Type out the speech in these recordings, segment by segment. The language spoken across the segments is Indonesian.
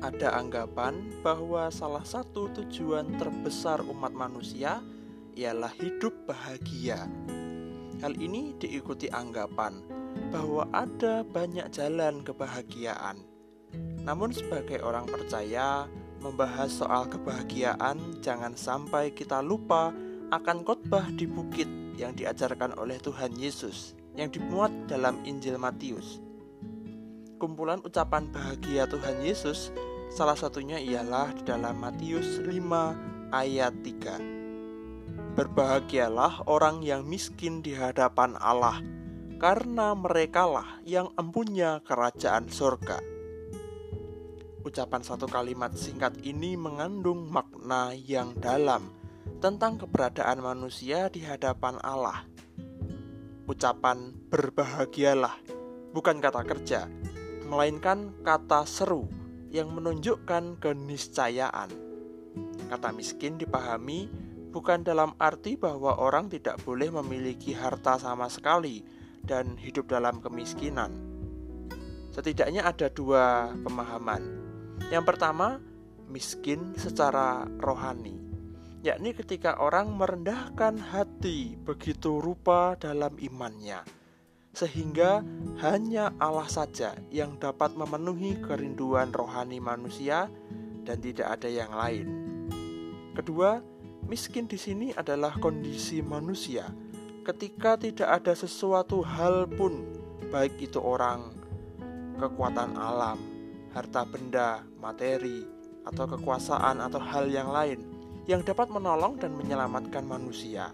ada anggapan bahwa salah satu tujuan terbesar umat manusia ialah hidup bahagia. Hal ini diikuti anggapan bahwa ada banyak jalan kebahagiaan. Namun, sebagai orang percaya, membahas soal kebahagiaan, jangan sampai kita lupa akan khotbah di bukit yang diajarkan oleh Tuhan Yesus yang dimuat dalam Injil Matius. Kumpulan ucapan bahagia Tuhan Yesus salah satunya ialah di dalam Matius 5 ayat 3. Berbahagialah orang yang miskin di hadapan Allah, karena merekalah yang empunya kerajaan surga. Ucapan satu kalimat singkat ini mengandung makna yang dalam tentang keberadaan manusia di hadapan Allah. Ucapan berbahagialah bukan kata kerja, melainkan kata seru yang menunjukkan keniscayaan. Kata miskin dipahami bukan dalam arti bahwa orang tidak boleh memiliki harta sama sekali dan hidup dalam kemiskinan. Setidaknya ada dua pemahaman. Yang pertama, miskin secara rohani yakni ketika orang merendahkan hati begitu rupa dalam imannya, sehingga hanya Allah saja yang dapat memenuhi kerinduan rohani manusia dan tidak ada yang lain. Kedua, miskin di sini adalah kondisi manusia ketika tidak ada sesuatu hal pun, baik itu orang, kekuatan alam, harta benda, materi, atau kekuasaan, atau hal yang lain yang dapat menolong dan menyelamatkan manusia.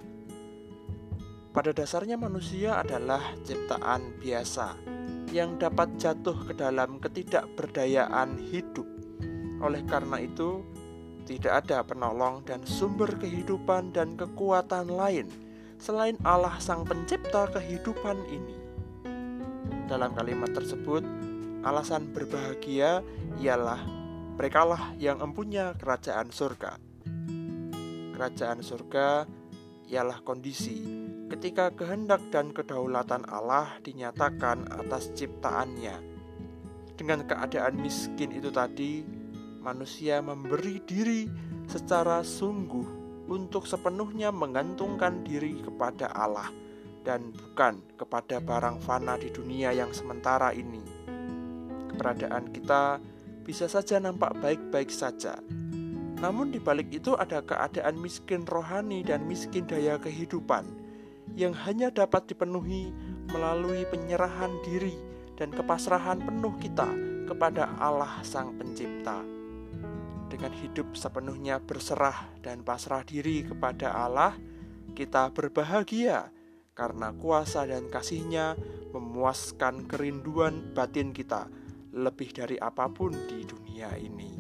Pada dasarnya, manusia adalah ciptaan biasa yang dapat jatuh ke dalam ketidakberdayaan hidup. Oleh karena itu, tidak ada penolong dan sumber kehidupan dan kekuatan lain selain Allah, Sang Pencipta kehidupan ini. Dalam kalimat tersebut, alasan berbahagia ialah merekalah yang mempunyai kerajaan surga kerajaan surga ialah kondisi ketika kehendak dan kedaulatan Allah dinyatakan atas ciptaannya. Dengan keadaan miskin itu tadi, manusia memberi diri secara sungguh untuk sepenuhnya mengantungkan diri kepada Allah dan bukan kepada barang fana di dunia yang sementara ini. Keberadaan kita bisa saja nampak baik-baik saja, namun di balik itu ada keadaan miskin rohani dan miskin daya kehidupan yang hanya dapat dipenuhi melalui penyerahan diri dan kepasrahan penuh kita kepada Allah Sang Pencipta. Dengan hidup sepenuhnya berserah dan pasrah diri kepada Allah, kita berbahagia karena kuasa dan kasihnya memuaskan kerinduan batin kita lebih dari apa pun di dunia ini.